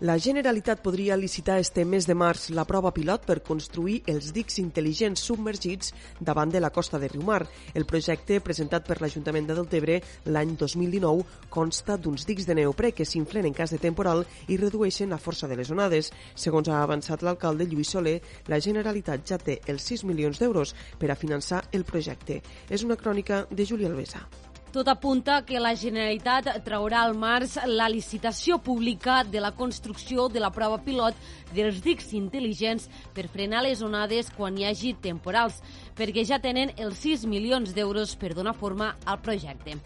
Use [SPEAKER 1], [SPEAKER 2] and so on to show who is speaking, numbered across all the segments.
[SPEAKER 1] La Generalitat podria licitar este mes de març la prova pilot per construir els dics intel·ligents submergits davant de la costa de Riumar. El projecte, presentat per l'Ajuntament de Deltebre l'any 2019, consta d'uns dics de neoprè que s'inflen en cas de temporal i redueixen la força de les onades. Segons ha avançat l'alcalde Lluís Soler, la Generalitat ja té els 6 milions d'euros per a finançar el projecte. És una crònica de Júlia Alvesa.
[SPEAKER 2] Tot apunta que la Generalitat traurà al març la licitació pública de la construcció de la prova pilot dels dics intel·ligents per frenar les onades quan hi hagi temporals, perquè ja tenen els 6 milions d'euros per donar forma al projecte.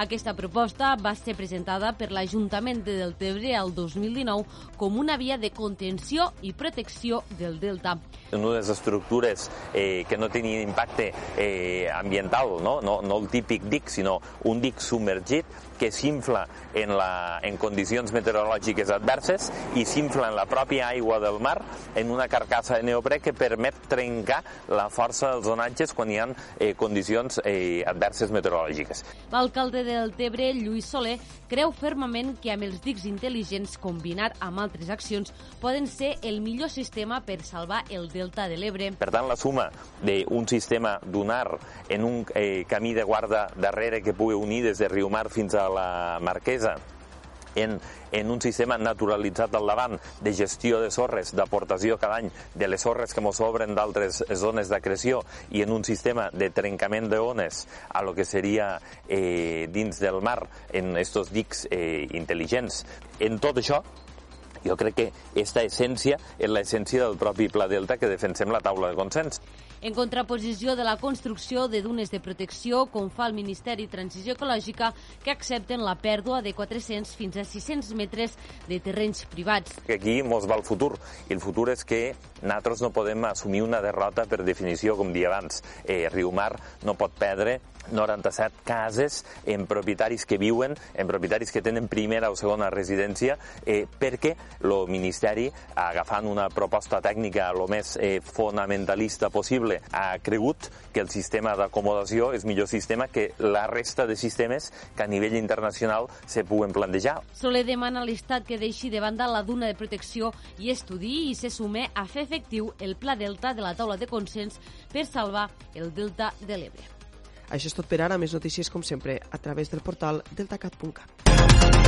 [SPEAKER 2] Aquesta proposta va ser presentada per l'Ajuntament de Deltebre el 2019 com una via de contenció i protecció del delta.
[SPEAKER 3] Unes estructures eh, que no tenien impacte eh, ambiental, no? No, no el típic dic, sinó un dic submergit que s'infla en, la, en condicions meteorològiques adverses i s'infla en la pròpia aigua del mar en una carcassa de neoprè que permet trencar la força dels onatges quan hi ha eh, condicions eh, adverses meteorològiques.
[SPEAKER 2] L'alcalde del Tebre, Lluís Soler, creu fermament que amb els dics intel·ligents combinat amb altres accions poden ser el millor sistema per salvar el delta de l'Ebre.
[SPEAKER 3] Per tant, la suma d'un sistema dunar en un eh, camí de guarda darrere que pugui unir des de Riumar fins a la Marquesa en, en un sistema naturalitzat al davant de gestió de sorres, d'aportació cada any de les sorres que ens obren d'altres zones d'acreció i en un sistema de trencament d'ones a lo que seria eh, dins del mar en estos dics eh, intel·ligents. En tot això, jo crec que aquesta essència és l'essència del propi Pla Delta que defensem la taula de consens
[SPEAKER 2] en contraposició de la construcció de dunes de protecció, com fa el Ministeri de Transició Ecològica, que accepten la pèrdua de 400 fins a 600 metres de terrenys privats.
[SPEAKER 3] Aquí mos va el futur, i el futur és que nosaltres no podem assumir una derrota per definició, com dia abans. Eh, Riumar no pot perdre 97 cases en propietaris que viuen, en propietaris que tenen primera o segona residència, eh, perquè el Ministeri, agafant una proposta tècnica el més eh, fonamentalista possible, ha cregut que el sistema d'acomodació és millor sistema que la resta de sistemes que a nivell internacional se puguen plantejar.
[SPEAKER 2] Soler demana a l'Estat que deixi de banda la duna de protecció i estudi i se sume a fer efectiu el Pla Delta de la taula de consens per salvar el Delta de l'Ebre.
[SPEAKER 1] Això és tot per ara. Més notícies, com sempre, a través del portal deltacat.cat.